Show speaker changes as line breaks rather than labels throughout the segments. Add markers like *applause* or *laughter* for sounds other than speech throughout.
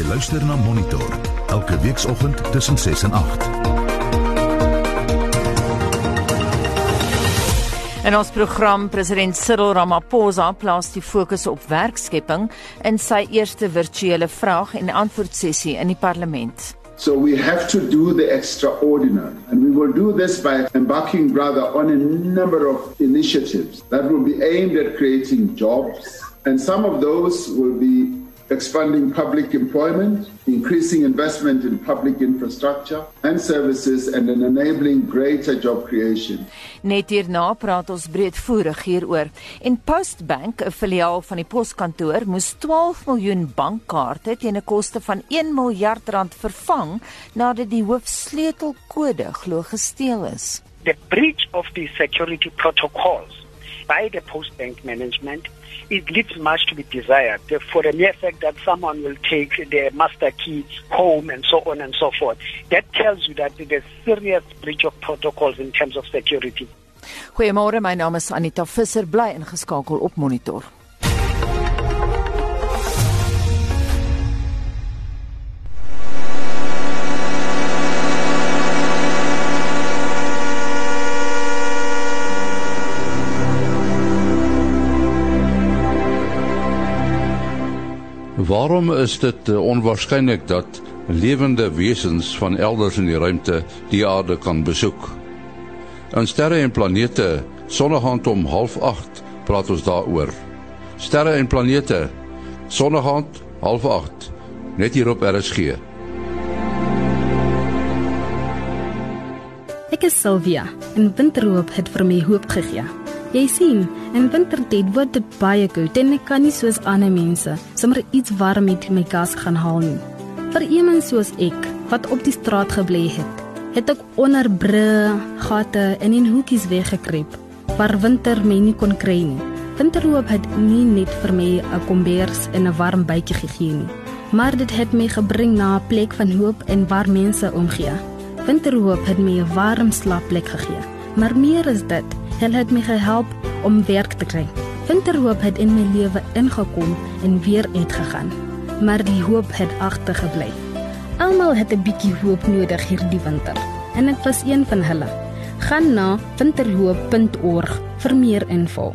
Jy luister na Monitor elke weekoggend tussen 6 en 8.
En ons program president Cyril Ramaphosa plaas die fokus op werkskepping in sy eerste virtuele vraag en antwoord sessie in die parlement.
So we have to do the extraordinary. And we will do this by embarking rather on a number of initiatives that will be aimed at creating jobs. And some of those will be expanding public employment, increasing investment in public infrastructure and services, and in enabling greater job creation.
Net hierna praat ons breedvoerig hieroor. En Postbank, 'n filiaal van die poskantoor, moes 12 miljoen bankkaarte teen 'n koste van 1 miljard rand vervang nadat die hoofsleutelkode glo gesteel is.
The breach of the security protocols by the post bank management it leaves much to be desired for the mere fact that someone will take their master key home and so on and so forth. That tells you that there's serious breach of protocols in terms of security.
Goeiemôre, my naam is Anita Visser, bly ingeskakel op Monitor.
Waarom is dit uh, onwaarskynlik dat lewende wesens van elders in die ruimte die aarde kan besoek? In sterre en planete, sonnehand om 08:30 praat ons daaroor. Sterre en planete, sonnehand 08:30 net hier op RSG.
Ek is Sylvia en winterhoop het vir my hoop gegee. Jy sien, in wintertyd word dit baie koud en ek kan nie soos ander mense sommer iets warm met my gas gaan haal nie. Vir iemand soos ek wat op die straat gebly het, het ek onder bru, gate en in hoekies weggekruip waar winter my nie kon kry nie. Winterhoop het nie net vir my 'n kombers en 'n warm bytjie gegee nie, maar dit het my gebring na 'n plek van hoop en waar mense omgee. Winterhoop het my 'n warm slaapplek gegee, maar meer is dit Hulle het my gehelp om werk te kry. Winterhoop het in my lewe ingekom en weer uitgegaan, maar die hoop het agtergebly. Almal het 'n bietjie hoop nodig hierdie winter, en ek was een van hulle. Gaan na winterhoop.org vir meer info.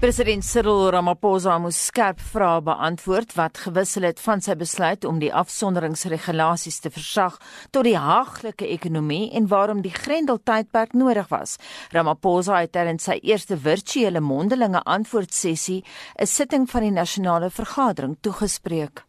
President Cyril Ramaphosa moes skerp vrae beantwoord wat gewissel het van sy besluit om die afsonderingsregulasies te versag tot die haaglike ekonomie en waarom die Grendeltydperk nodig was. Ramaphosa het tydens sy eerste virtuele mondelinge antwoordsessie 'n sitting van die nasionale vergadering toegespreek.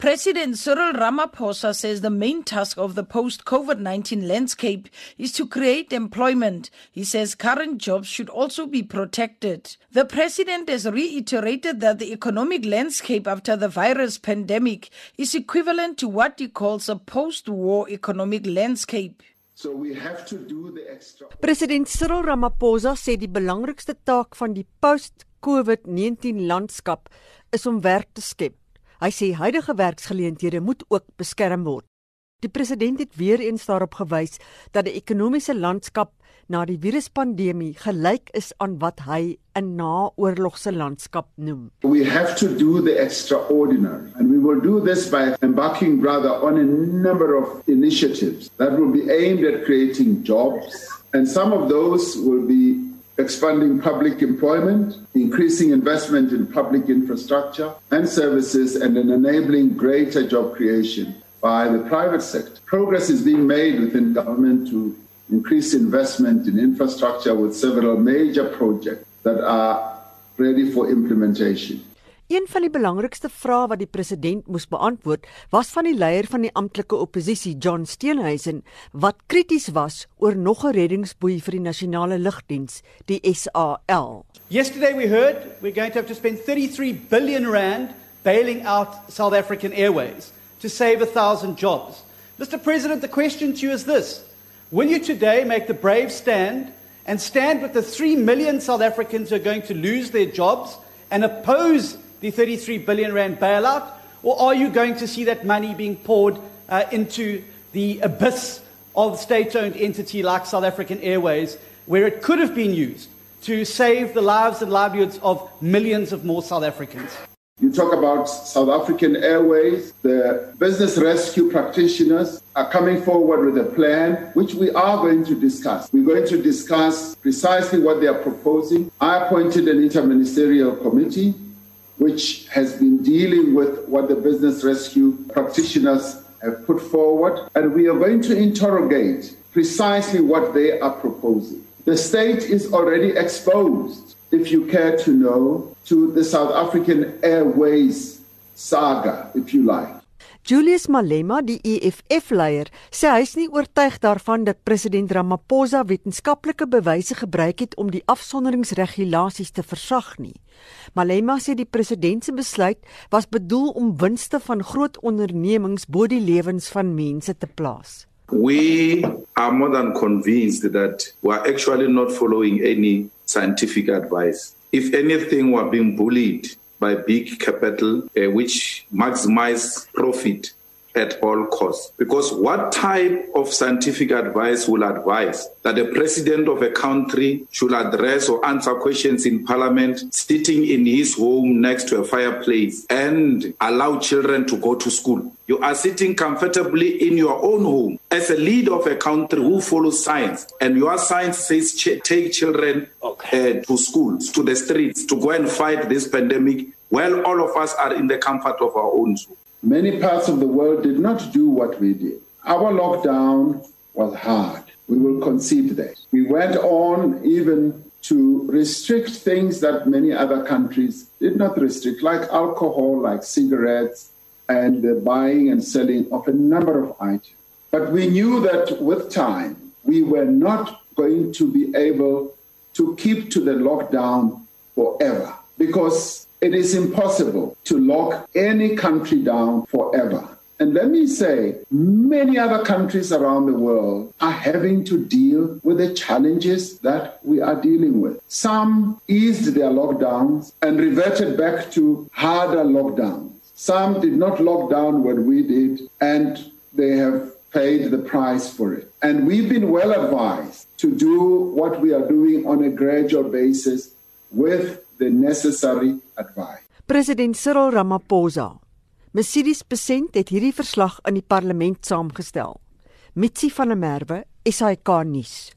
President Cyril Ramaphosa says the main task of the post COVID 19 landscape is to create employment. He says current jobs should also be protected. The president has reiterated that the economic landscape after the virus pandemic is equivalent to what he calls a post war economic landscape.
So we have to do the extra
President Cyril Ramaphosa sê die belangrikste taak van die post-COVID-19 landskap is om werk te skep. Hy sê huidige werksgeleenthede moet ook beskerm word. Die president het weer eens daarop gewys dat die ekonomiese landskap na die viruspandemie gelyk is aan wat hy 'n naoorlogse landskap noem.
We have to do the extraordinary, and we will do this by embarking rather on a number of initiatives that will be aimed at creating jobs, and some of those will be expanding public employment, increasing investment in public infrastructure and services, and in enabling greater job creation by the private sector. Progress is being made within government to increase investment in infrastructure with several major projects that are ready for implementation.
Een van die belangrikste vrae wat die president moes beantwoord, was van die leier van die amptelike oppositie, John Steenhuisen, wat krities was oor nog 'n reddingsboei vir die nasionale lugdiens, die SAL.
Yesterday we heard we're going to have to spend 33 billion rand bailing out South African Airways to save 1000 jobs. Mr President, the question to you is this: Will you today make the brave stand and stand with the 3 million South Africans who are going to lose their jobs and oppose the 33 billion rand bailout? Or are you going to see that money being poured uh, into the abyss of state owned entity like South African Airways, where it could have been used to save the lives and livelihoods of millions of more South Africans.
You talk about South African Airways, the business rescue practitioners are coming forward with a plan, which we are going to discuss. We're going to discuss precisely what they are proposing. I appointed an interministerial committee, which has been dealing with what the business rescue practitioners have put forward, and we are going to interrogate precisely what they are proposing. The state is already exposed, if you care to know, to the South African Airways saga, if you like.
Julius Malema, die EFF-leier, sê hy is nie oortuig daarvan dat president Ramaphosa wetenskaplike bewyse gebruik het om die afsonderingsregulasies te versag nie. Malema sê die president se besluit was bedoel om winste van groot ondernemings bo die lewens van mense te plaas.
We are more than convinced that we are actually not following any scientific advice. If anything, we are being bullied by big capital, uh, which maximize profit at all costs. Because what type of scientific advice will advise that the president of a country should address or answer questions in parliament sitting in his home next to a fireplace and allow children to go to school? You are sitting comfortably in your own home as a leader of a country who follows science, and your science says ch- take children okay. uh, to schools, to the streets, to go and fight this pandemic, while all of us are in the comfort of our own home.
Many parts of the world did not do what we did. Our lockdown was hard. We will concede that. We went on even to restrict things that many other countries did not restrict, like alcohol, like cigarettes, and the buying and selling of a number of items. But we knew that with time, we were not going to be able to keep to the lockdown forever because it is impossible to lock any country down forever. And let me say, many other countries around the world are having to deal with the challenges that we are dealing with. Some eased their lockdowns and reverted back to harder lockdowns. Some did not lock down when we did, and they have paid the price for it. And we've been well advised to do what we are doing on a gradual basis with the necessary advice.
President Cyril Ramaphosa. Mercedes Besent het hierdie verslag in die parlement saamgestel. Mitsi van der Merwe, SAK nuus.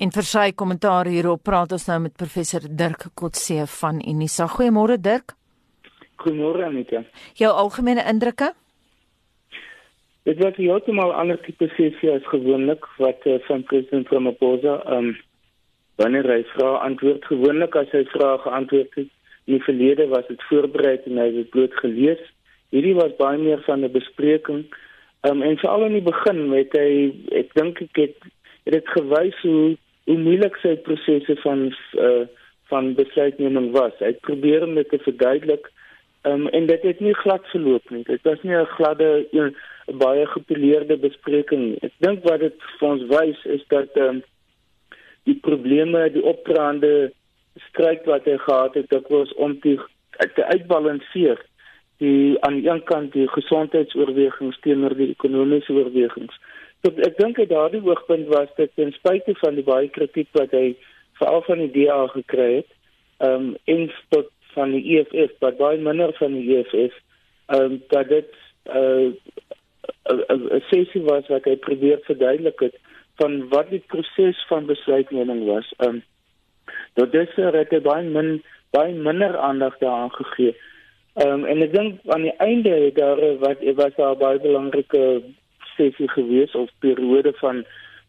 En vir sy kommentaar hierop praat ons nou met professor Dirk Kotse van Unisa. Goeiemôre Dirk.
Goeiemôre Anita.
Jou algemene indrukke?
Dit was heeltemal ander tipe sessie as gewoonlik wat uh, van president Ramaphosa ehm um, wanneer hy vra antwoord gewoonlik as hy vrae geantwoord het. In die verlede was dit voorberei en hy het bloot gelees. Hierdie was baie meer van 'n bespreking. Um, en veral in die begin met hy ek dink ek het het dit gewys hoe hoe moeilik sy prosesse van uh, van besluitneming was. Hy het probeer om dit te verduidelik. Um, en dit het nie glad verloop nie. Dit was nie 'n gladde een baie gepoleerde bespreking ek dink wat dit vir ons wys is dat um, die probleme, die opdraande stryd wat hy gehad het, dit was om te, te uitbalanseer die aan die een kant die gesondheidsoorwegings teenoor die ekonomiese oorwegings. So ek dink dat daardie hoogtepunt was dit ten spyte van die baie kritiek wat hy veral van die DA gekry het, ehm um, en tot van die EFF, maar baie minder van die EFF, ehm um, dat dit uh, 'n sessie was wat hy probeer verduidelik het van wat die proses van besluitneming was. Um dat dis het baie min baie minder aandag daaraan gegee. Um en ek dink aan die einde daar wat was daar baie belangrike sessie gewees of periode van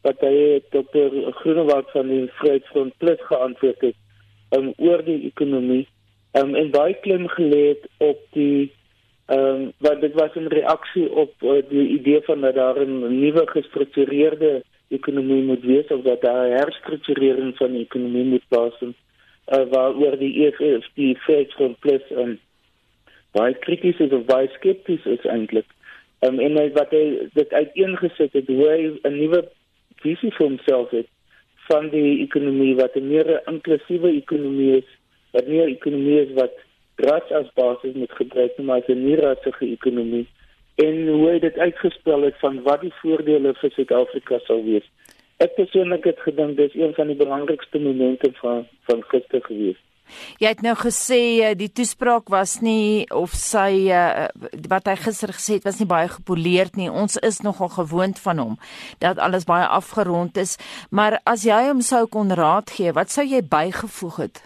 wat hy dokter Groenewald van die Vryheidsfront Plus geantwoord het um, oor die ekonomie um, en baie klim gelê het op die ehm um, wat dit was 'n reaksie op uh, die idee van dat daar 'n nuwe gestruktureerde ekonomie moet wees of dat daar herstrukturering van die ekonomie moet plaasvind uh, waaroor die EFF die Fed van plus en baie krities is of baie skepties is eintlik um, en hy, wat hy dit uiteengesit het hoe hy 'n nuwe visie vir homself het van die ekonomie wat 'n meer inklusiewe ekonomie is wat 'n ekonomie is wat ras as basis moet gebruik maar 'n nie rassige ekonomie en hoe hy dit uitgespel het van wat die voordele vir Suid-Afrika sou wees. Ek persoonlik het gedink dis een van die belangrikste momente van van gister gewees.
Jy het nou gesê eh, die toespraak was nie of sy uh, wat hy gister gesê het was nie baie gepoleerd nie. Ons is nogal gewoond van hom dat alles baie afgerond is, maar as jy hom sou kon raad gee, wat sou jy bygevoeg het?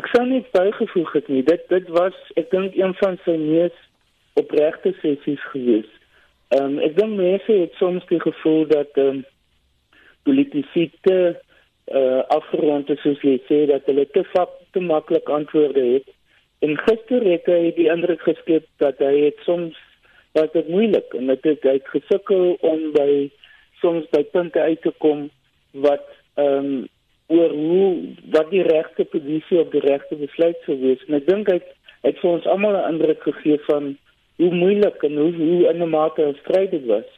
Ek sou net bygevoeg het nie. Dit dit was ek dink een van sy mees opregte sessies gewees. Ehm um, ek dink mense het soms die gevoel dat ehm um, politici te uh, afgerond is soos jy sê dat hulle te vak te maklik antwoorde het. En gister het hy die indruk geskep dat hy het soms dat dit moeilik en dat dit uit gesukkel om by soms by punte uit te kom wat ehm um, oor hoe wat die regte posisie op die regte besluit sou wees. En ek dink hy het vir ons almal 'n indruk gegee van hoe moeilik en hoe hoe in 'n mate stryd dit was.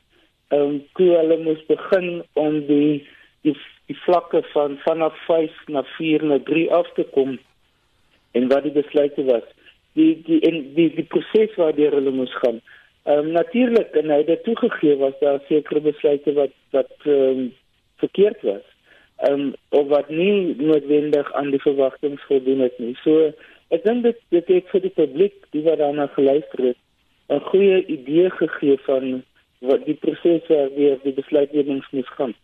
Ehm um, hoe hulle moes begin om die die die vlakke van vanaf 5 na 4 na 3 af te kom en wat die besluite was. Die die en die die proses waardeur hulle moes gaan. Ehm um, natuurlik en hy het toegegee was daar sekere besluite wat wat ehm um, verkeerd was. Ehm um, of wat nie noodwendig aan die verwagtinge voldoen het nie. So ek dink dit dit het vir die publiek die wat daarna geluister het 'n goeie idee gegee van wat die proses waardeur die besluitneming moes gaan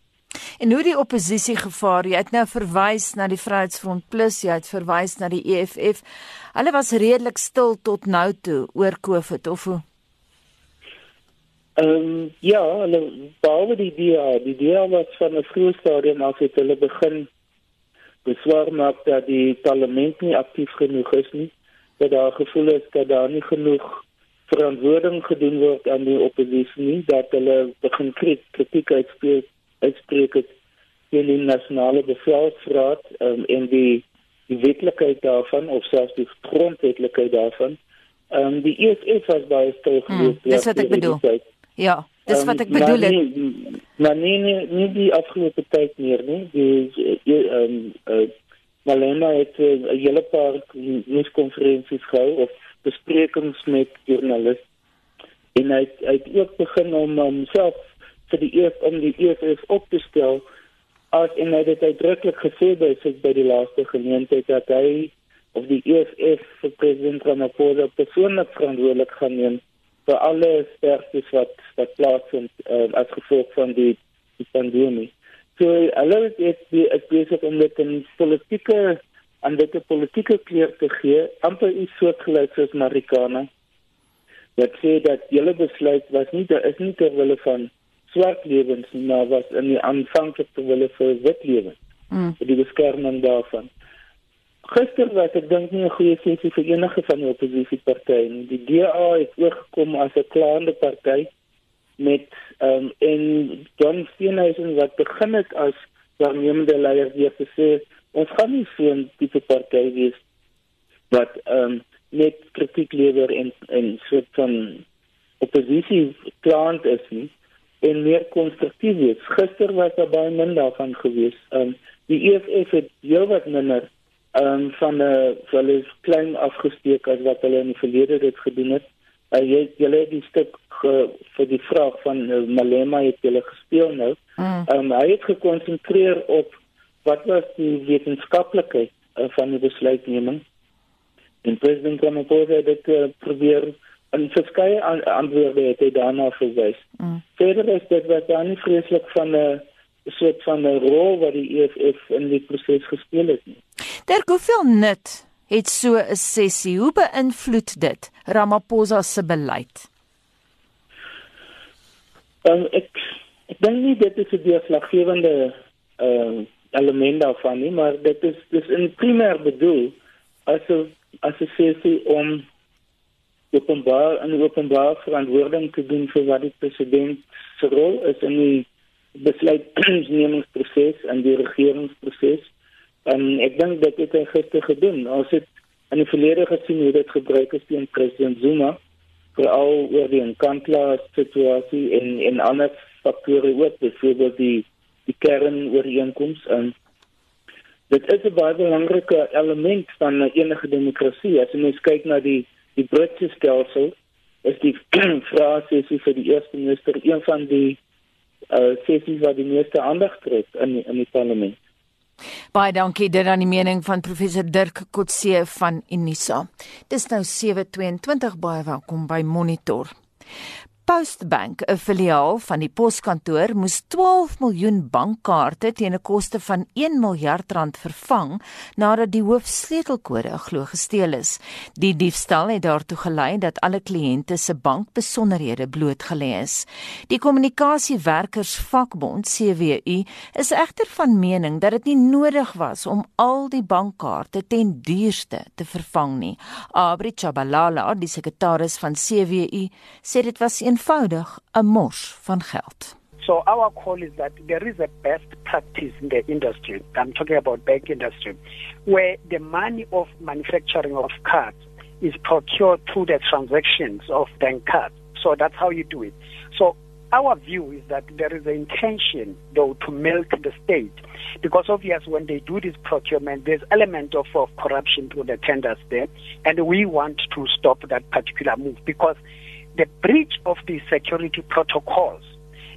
En hoe die oppositie gevaar, jy het nou verwys na die Vryheidsfront Plus, jy het verwys na die EFF. Hulle was redelik stil tot nou toe oor COVID of hoe?
Ehm um, ja, hulle behalwe die DA, die DA was van 'n vroeë stadium af het hulle begin beswaar maak dat die parlement nie aktief genoeg is nie. Dat daar gevoel is dat daar nie genoeg verantwoording gedoen word aan die oppositie nie, dat hulle begin kritiek uitspreek uitspreek het teen die nasionale bevelsraad um, en die die wetlikheid daarvan of selfs die grondwetlikheid daarvan. Ehm um, die EFF was baie stil
hmm, geweest. Hmm, dis wat ek bedoel. Ja, dis wat ek bedoel.
Um, nie, maar nee nee nie die afgelope tyd meer nie. Die ehm um, uh, Malema het uh, 'n uh, hele paar nuuskonferensies gehou of besprekings met joernaliste. En hy het, hy het ook begin om homself um, vir die EF om die EFF op te stel as en hy het uitdruklik gesê by sy by die laaste geleentheid dat hy of die EFF vir president Ramaphosa persoonlik verantwoordelik gaan neem vir alle sterftes wat wat plaasvind uh, as gevolg van die, die pandemie. So hulle het die ek besig om met 'n politieke aan dit 'n politieke kleur te gee, amper iets soortgelyks soos Marikana. Wat sê dat julle besluit was nie daar is nie ter wille van swart lewens maar was in die aanvanklike wille vir wit lewens. Mm. Die beskerming daarvan. Gister was ek dink nie 'n goeie sessie vir enige van die oppositiepartye nie. Die DA het oorgekom as 'n klaande party met ehm um, en John Steenhuisen wat begin het as waarnemende leier weer te sê ons gaan nie so 'n tipe party wees wat ehm um, net kritiek lewer en en so van oppositie klaand is nie en meer konstruktief wees. Gister was daar baie min daarvan gewees. Um die EFF het heel wat minder um van 'n hulle klein afgesteek as wat hulle in die verlede dit gedoen het. Uh, jy jy het die stuk uh, vir die vraag van uh, Malema het hulle gespeel nou. Mm. Um hy het gekonsentreer op wat was die wetenskaplikheid uh, van die besluitneming. En president Ramaphosa het dit uh, probeer en verskeie antwoorde het hy daarna verwys. Mm. Verder is dit wat dan nie vreeslik van 'n soort van 'n rol wat die EFF in die proses gespeel het nie.
Ter hoeveel nut het so 'n sessie? Hoe beïnvloed dit Ramaphosa se beleid?
Um, ek ek dink nie dit is 'n deurslaggewende uh, element daarvan nie, maar dit is dis in primêr bedoel as 'n as 'n sessie om openbaar en openbaar verantwoording te doen vir wat die president se rol is in die besluitnemingsproses en die regeringsproses. En ek dink dit het hy gister gedoen. Ons het in die verlede gesien hoe dit gebruik is teen president Zuma veral oor die Nkandla situasie en en ander faktore ook, byvoorbeeld die die kernooreenkoms en dit is 'n baie belangrike element van enige demokrasie. As jy kyk na die die Britse stelsel is die *clears throat* vrae sessie vir die eerste minister een van die uh, sessies wat die meeste aandag trek in in die parlement.
Baie dankie dit aan die mening van professor Dirk Kotse van Unisa. Dis nou 7:22 baie welkom by Monitor. Postbank, 'n filiaal van die poskantoor, moes 12 miljoen bankkaarte teen 'n koste van 1 miljard rand vervang nadat die hoofsleutelkode glo gesteel is. Die diefstal het daartoe gelei dat alle kliënte se bankbesonderhede blootgelê is. Die kommunikasiewerkers vakbond CWU is egter van mening dat dit nie nodig was om al die bankkaarte ten duurste te vervang nie. Abri Chabalala, die sekretaris van CWU, sê dit was 'n eenvoudig 'n mors van geld.
So our call is that there is a best practice in the industry. I'm talking about bank industry, where the money of manufacturing of cards is procured through the transactions of bank cards. So that's how you do it. So our view is that there is an intention, though, to milk the state, because obviously when they do this procurement, there's element of, of corruption through the tenders there, and we want to stop that particular move because the breach of the security protocols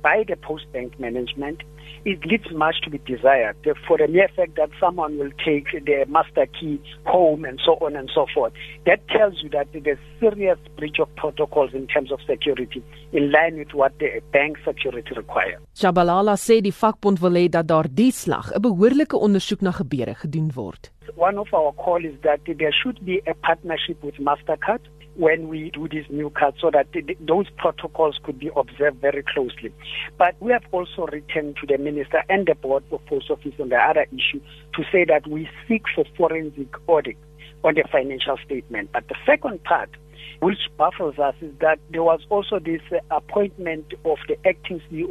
by the post bank management it leaves much to be desired for the mere fact that someone will take the master key home and so on and so forth. That tells you that there's serious breach of protocols in terms of security in line with what the bank security require.
Shabalala sê die vakbond wil hê dat daar die slag 'n behoorlike ondersoek na gebeure gedoen word.
One of our call is that there should be a partnership with Mastercard when we do these new cards so that th- those protocols could be observed very closely. But we have also written to the minister and the board of post office on the other issue to say that we seek for forensic audit on the financial statement. But the second part which baffles us is that there was also this uh, appointment of the acting CEO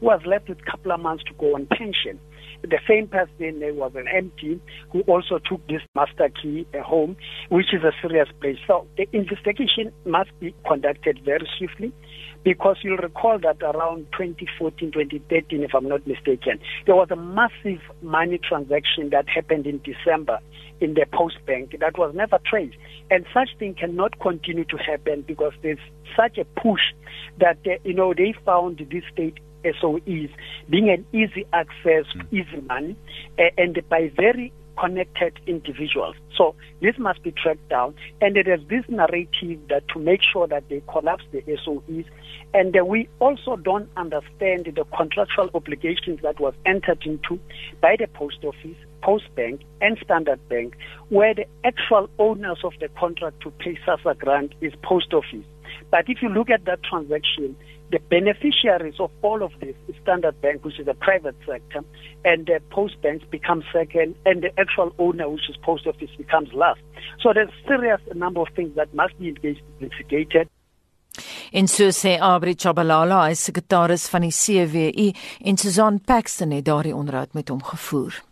who was left with a couple of months to go on pension the same person there was an MP who also took this master key uh, home, which is a serious breach. So the investigation must be conducted very swiftly because you'll recall that around 2014, 2013, if I'm not mistaken, there was a massive money transaction that happened in December in the post bank that was never traced. And such thing cannot continue to happen because there's such a push that, uh, you know, they found this state SOEs being an easy access, mm. easy money, and by very connected individuals. So this must be tracked down. And there is this narrative that to make sure that they collapse the SOEs. And uh, we also don't understand the contractual obligations that was entered into by the post office, post bank, and standard bank, where the actual owners of the contract to pay SASA grant is post office. But if you look at that transaction, the beneficiaries of all of this is Standard Bank, which is a private sector, and the post banks become second, and the actual owner, which is post office, becomes last. So there's serious number of things that must be investigated.
En so sê Abri Chabalala, hy sekretaris van die CWU, en Susan Paxton het daardie onderhoud met hom gevoer.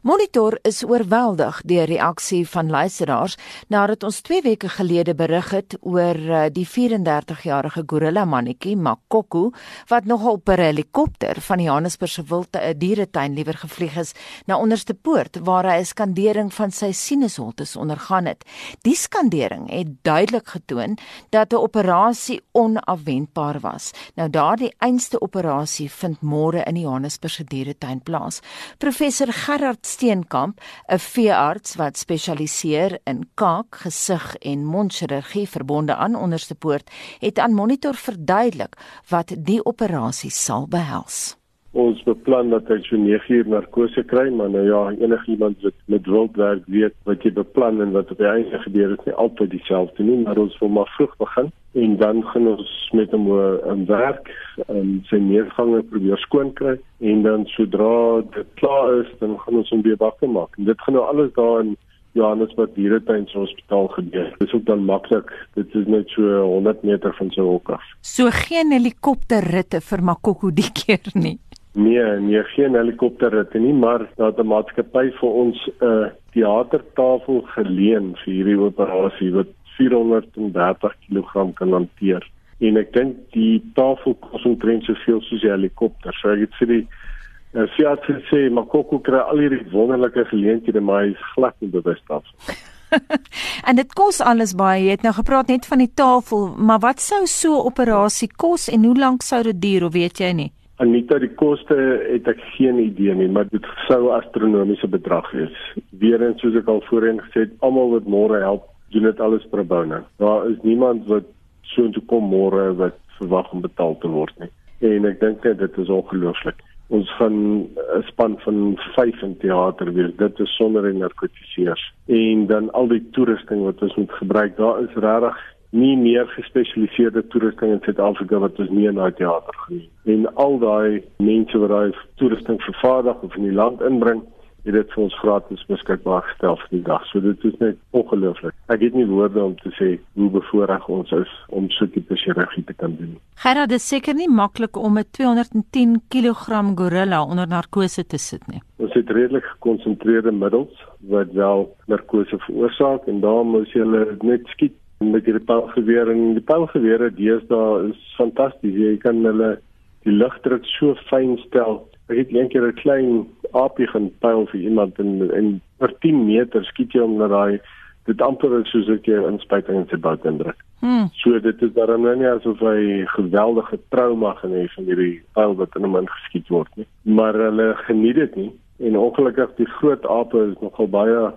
Monitor is oorweldig deur reaksie van luisteraars nadat ons 2 weke gelede berig het oor eh, die 34-jarige gorilla mannetjie Makoko wat nogal per helikopter van die Johannesburgse wilde 'n dieretuin liewer gevlieg is na onderste poort waar hy 'n skandering van sy sinusholtes ondergaan het. Die skandering het duidelik getoon dat 'n operasie onafwendbaar was. Nou daardie einste operasie vind môre in die Johannesburgse dieretuin plaas. Professor Gerard Steenkamp, 'n veearts wat spesialiseer in kaak, gesig en mondchirurgie verbonde aan onderste poort, het aan Monitor verduidelik wat die operasie sal behels.
Ons beplan dat hy so 9 uur narkose kry, maar nou ja, enigiemand wat met wildwerk weet wat jy beplan en wat op die einde gebeur, is nie altyd dieselfde nie, maar ons wil maar vroeg begin en dan gaan ons met hom 'n werk en sy neergange probeer skoon kry en dan sodra dit klaar is, dan gaan ons hom weer wakker maak. En dit gaan nou alles daar in Johannesburg Dieretuin Hospitaal gebeur. Dit is ook dan maklik. Dit is net so 100 meter van sy hok af.
So geen helikopterritte vir Makoko die keer nie.
Nee, nee, geen helikopterritte nie, maar daar het 'n maatskappy vir ons 'n uh, teatertafel geleen vir hierdie operasie wat 430 kg kan hanteer. En ek dink die tafel kos omtrent soveel soos 'n helikopter. So ek het vir die uh, Fiat gesê, maar Kokko kry al hierdie wonderlike geleenthede, maar hy is glad nie bewus daarvan. *laughs*
en dit kos alles baie. Jy het nou gepraat net van die tafel, maar wat sou so 'n operasie kos en hoe lank sou dit duur of weet jy nie?
Anita, die koste het ek geen idee nie, maar dit sou astronomiese bedrag wees. Weerens soos ek al voorheen gesê het, almal wat môre help, doen dit alles pro bono. Daar is niemand wat so intoe kom môre wat verwag om betaal te word nie. En ek dink net dit is ongelooflik ons gaan 'n span van 5 in teater wees. Dit is sonder die narkotiseers. En dan al die toerusting wat ons moet gebruik, daar is regtig nie meer gespesialiseerde toerusting in Suid-Afrika wat ons nie in daai teater geniet. En al daai mense wat daai toerusting vervaardig of in die land inbring, het dit vir ons gratis beskikbaar gestel vir die dag. So dit is net ongelooflik. Ek het nie woorde om te sê hoe bevoorreg ons is om so 'n tipe chirurgie te kan doen.
Gerard, dit is seker nie maklik om 'n 210 kg gorilla onder narkose te sit nie.
Ons het redelik gekonsentreerde middels wat wel narkose veroorsaak en daarom moet jy hulle net skiet met die pylgeweer en die pylgeweer deesdae is fantasties. Jy kan hulle die lugdruk so fyn stel Ek het eendag 'n klein aapie gaan pyl vir iemand en en per 10 meter skiet jy hom na daai dit amper soos ek 'n inspuiting in sy buik indruk. Hmm. So dit is daarom nou nie asof hy geweldige trauma gaan hê van hierdie pyl wat in hom ingeskiet word nie. Maar hulle geniet dit nie en ongelukkig die groot ape is nogal baie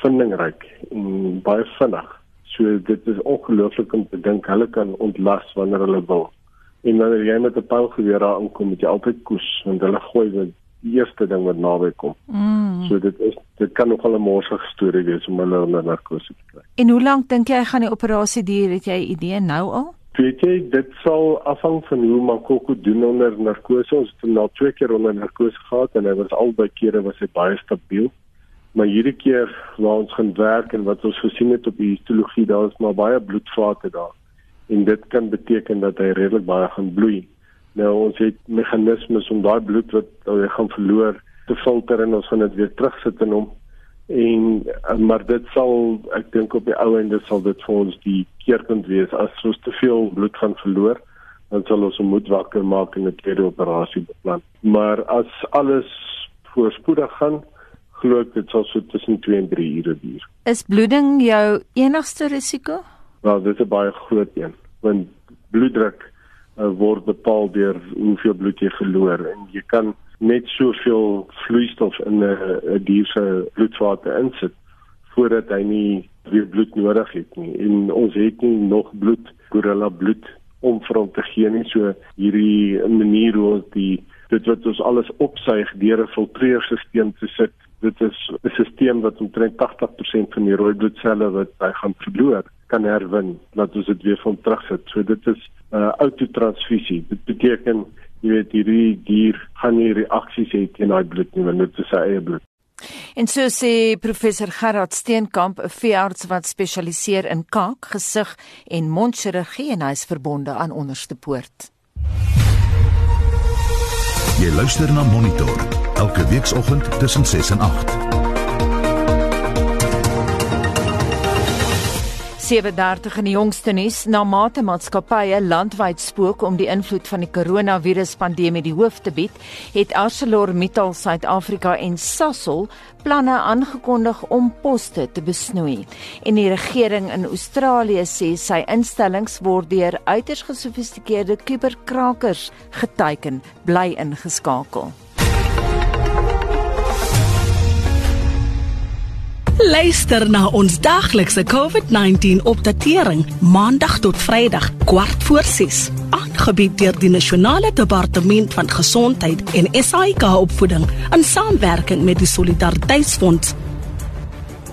vindingryk en baie vinnig. So dit is ongelooflik om te dink hulle kan ontlas wanneer hulle wil. En wanneer jy met 'n pylgeweer daar aankom, moet jy altyd koes want hulle gooi dit die eerste ding wat naby kom. Mm. So dit is dit kan nog al 'n morsige storie wees om hulle onder narkose te kry.
En hoe lank dink jy gaan die operasie duur? Het jy 'n idee nou al?
Weet jy, dit sal afhang van hoe Makoko doen onder narkose. Ons het hom nou twee keer onder narkose gehad en hy was albei kere was hy baie stabiel. Maar hierdie keer waar ons gaan werk en wat ons gesien het op die histologie, daar is maar baie bloedvate daar en dit kan beteken dat hy redelik baie gaan bloei. Nou ons het meganismes om daai bloed wat hy gaan verloor te filter en ons gaan dit weer terugsit in hom. En maar dit sal ek dink op die ou einde sal dit vir ons die keerpunt wees as ons te veel bloed gaan verloor dan sal ons moet wakker maak en 'n tweede operasie beplan. Maar as alles voorspoedig gaan glo ek dit sal so tussen 2 en 3 ure duur.
Is bloeding jou enigste risiko?
Wel, dit is 'n baie groot een, want bloeddruk uh, word bepaal deur hoeveel bloed jy verloor en jy kan net soveel vloeistof in 'n dier se bloedvate insit voordat hy nie weer bloed nodig het nie. En ons het nie nog bloed, gorilla bloed om vir hom te gee nie. So hierdie manier hoe ons die dit wat ons alles opsuig deur 'n filtreerstelsel te sit dit is 'n stelsel wat omtrent 80% van die rooi bloedselle wat hy gaan verloor kan herwin dat ons dit weer van terugsit. So dit is 'n uh, autotransfusie. Dit beteken jy weet hierdie dier gaan nie reaksies hê teen daai bloed nie want dit is sy eie bloed.
En so sê professor Gerard Steenkamp, 'n veearts wat spesialiseer in kaak, gesig en mondchirurgie en hy is verbonde aan Onderste Poort.
Jy luister na Monitor elke weekoggend tussen 6 en 8.
37 in die jongste nuus na mate maatskappye landwyd spook om die invloed van die koronaviruspandemie die hoof te bied, het ArcelorMittal Suid-Afrika en Sasol planne aangekondig om poste te besnoei. En die regering in Australië sê sy instellings word deur uiters gesofistikeerde kuberkrakers geteiken, bly ingeskakel.
Luister na ons daglikse COVID-19 opdatering maandag tot Vrydag kwart voor 6 aangebied deur die Nasionale Departement van Gesondheid en SAIK opvoeding in samewerking met die Solidariteitsfonds.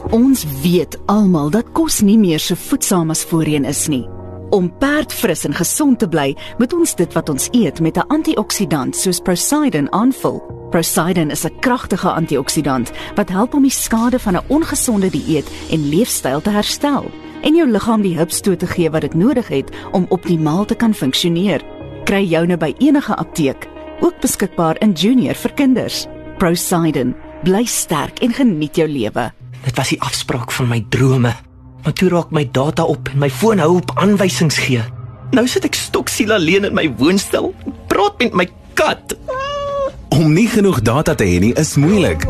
Ons weet almal dat kos nie meer so voedsaam as voorheen is nie. Om perdfris en gesond te bly, moet ons dit wat ons eet met 'n antioksidant soos Prosidin aanvul. Prosidin is 'n kragtige antioksidant wat help om die skade van 'n ongesonde dieet en leefstyl te herstel en jou liggaam die hulpstoot te gee wat dit nodig het om optimaal te kan funksioneer. Kry joune by enige apteek, ook beskikbaar in Junior vir kinders. Prosidin, bly sterk en geniet jou lewe.
Dit was die afspraak van my drome. Maar toe raak my data op en my foon hou op aanwysings gee. Nou sit ek stoksiel alleen in my woonstel. Praat met my kat.
Om nie genoeg data te hê nie is moeilik.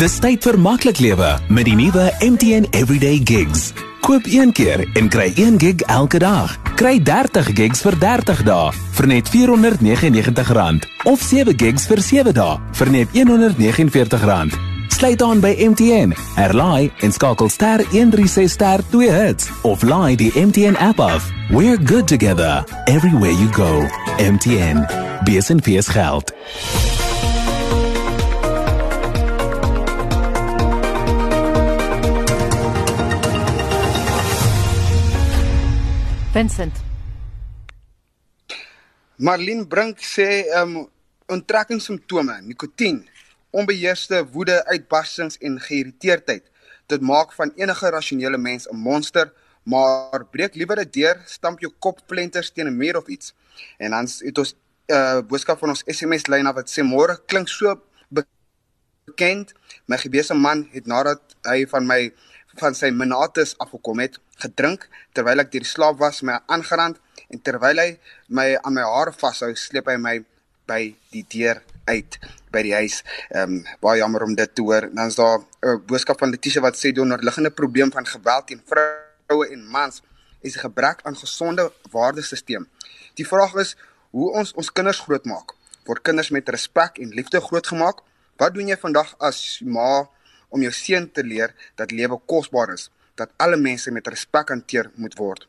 Dis tyd vir maklik lewe met die nuwe MTN Everyday Gigs. Koop een keer en kry 1 gig elke dag. Kry 30 gigs vir 30 dae vir net R499 of 7 gigs vir 7 dae vir net R149. Sluit aan by MTN, herlaai en skakel ster 136 ster 2 hits of laai die MTN app af. We're good together everywhere you go. MTN. BSNP geld.
Vincent.
Marlene Brink sê ehm um, onttrekkingssimptome, nikotien, onbeheerste woede, uitbarstings en geïrriteerdheid. Dit maak van enige rasionele mens 'n monster, maar breek liewer 'n deur, stamp jou kop plenters teen 'n muur of iets. En dan het ons 'n uh, eh, boodskap van ons SMS lyn af wat sê môre klink so bekend. My gebese man het nadat hy van my van sy minatus afgekom het, gedrink terwyl ek deur die slaap was, my aangerand en terwyl hy my aan my hare vashou, sleep hy my by die deur uit by die huis. Ehm um, baie jammer om dit te hoor. Dan is daar 'n boodskap van Letitia wat sê die onderliggende probleem van geweld teen vroue en mans is 'n gebrek aan gesonde waardesisteem. Die vraag is hoe ons ons kinders grootmaak. Word kinders met respek en liefde grootgemaak? Wat doen jy vandag as ma om jou seun te leer dat lewe kosbaar is, dat alle mense met respek hanteer moet word.